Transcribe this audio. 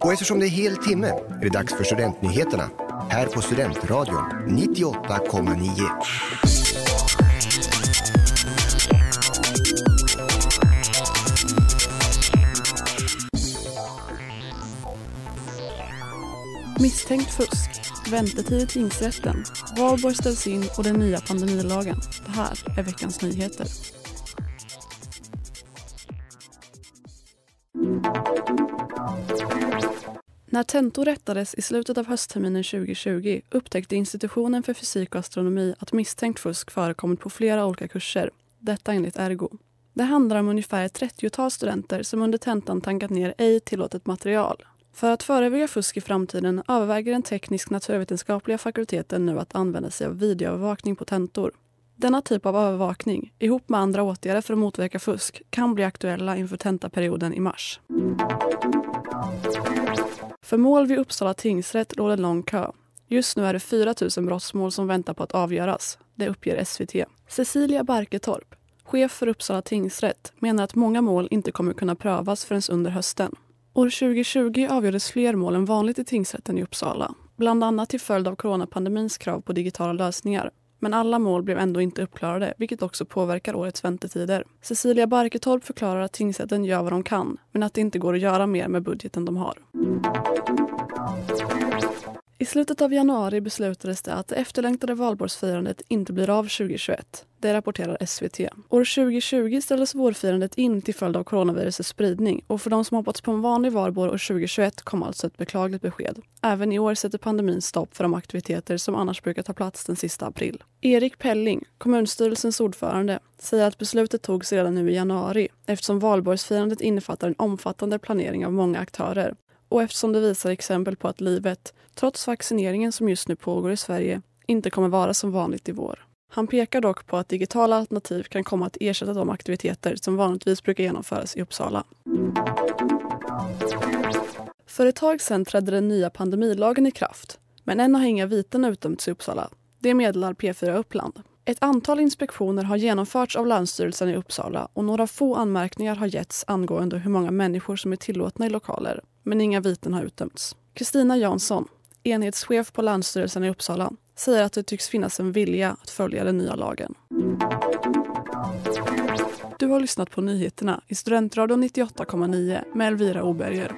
Och eftersom det är hel timme är det dags för Studentnyheterna här på Studentradion 98,9. Misstänkt fusk, väntetid i tingsrätten, valborg ställs in och den nya pandemilagen. Det här är veckans nyheter. När tentor rättades i slutet av höstterminen 2020 upptäckte institutionen för fysik och astronomi att misstänkt fusk förekommit på flera olika kurser. Detta enligt Ergo. Det handlar om ungefär ett 30-tal studenter som under tentan tankat ner ej tillåtet material. För att förebygga fusk i framtiden överväger den teknisk-naturvetenskapliga fakulteten nu att använda sig av videoövervakning på tentor. Denna typ av övervakning, ihop med andra åtgärder för att motverka fusk, kan bli aktuella inför tentaperioden i mars. För mål vid Uppsala tingsrätt råder lång kö. Just nu är det 4 000 brottsmål som väntar på att avgöras. Det uppger SVT. Cecilia Barketorp, chef för Uppsala tingsrätt, menar att många mål inte kommer kunna prövas förrän under hösten. År 2020 avgjordes fler mål än vanligt i tingsrätten i Uppsala. Bland annat till följd av coronapandemins krav på digitala lösningar. Men alla mål blev ändå inte uppklarade, vilket också påverkar årets väntetider. Cecilia Barketorp förklarar att tingsrätten gör vad de kan, men att det inte går att göra mer med budgeten de har. I slutet av januari beslutades det att det efterlängtade valborgsfirandet inte blir av 2021. Det rapporterar SVT. År 2020 ställdes vårfirandet in till följd av coronavirusets spridning och för de som hoppats på en vanlig valborg år 2021 kom alltså ett beklagligt besked. Även i år sätter pandemin stopp för de aktiviteter som annars brukar ta plats den sista april. Erik Pelling, kommunstyrelsens ordförande, säger att beslutet togs redan nu i januari eftersom valborgsfirandet innefattar en omfattande planering av många aktörer och eftersom det visar exempel på att livet, trots vaccineringen som just nu pågår i Sverige, inte kommer vara som vanligt i vår. Han pekar dock på att digitala alternativ kan komma att ersätta de aktiviteter som vanligtvis brukar genomföras i Uppsala. För ett tag sedan trädde den nya pandemilagen i kraft, men än har inga viten utdömts i Uppsala. Det meddelar P4 Uppland. Ett antal inspektioner har genomförts av Länsstyrelsen i Uppsala och några få anmärkningar har getts angående hur många människor som är tillåtna i lokaler, men inga viten har utdömts. Kristina Jansson, enhetschef på Länsstyrelsen i Uppsala, säger att det tycks finnas en vilja att följa den nya lagen. Du har lyssnat på nyheterna i Studentradion 98,9 med Elvira Oberger.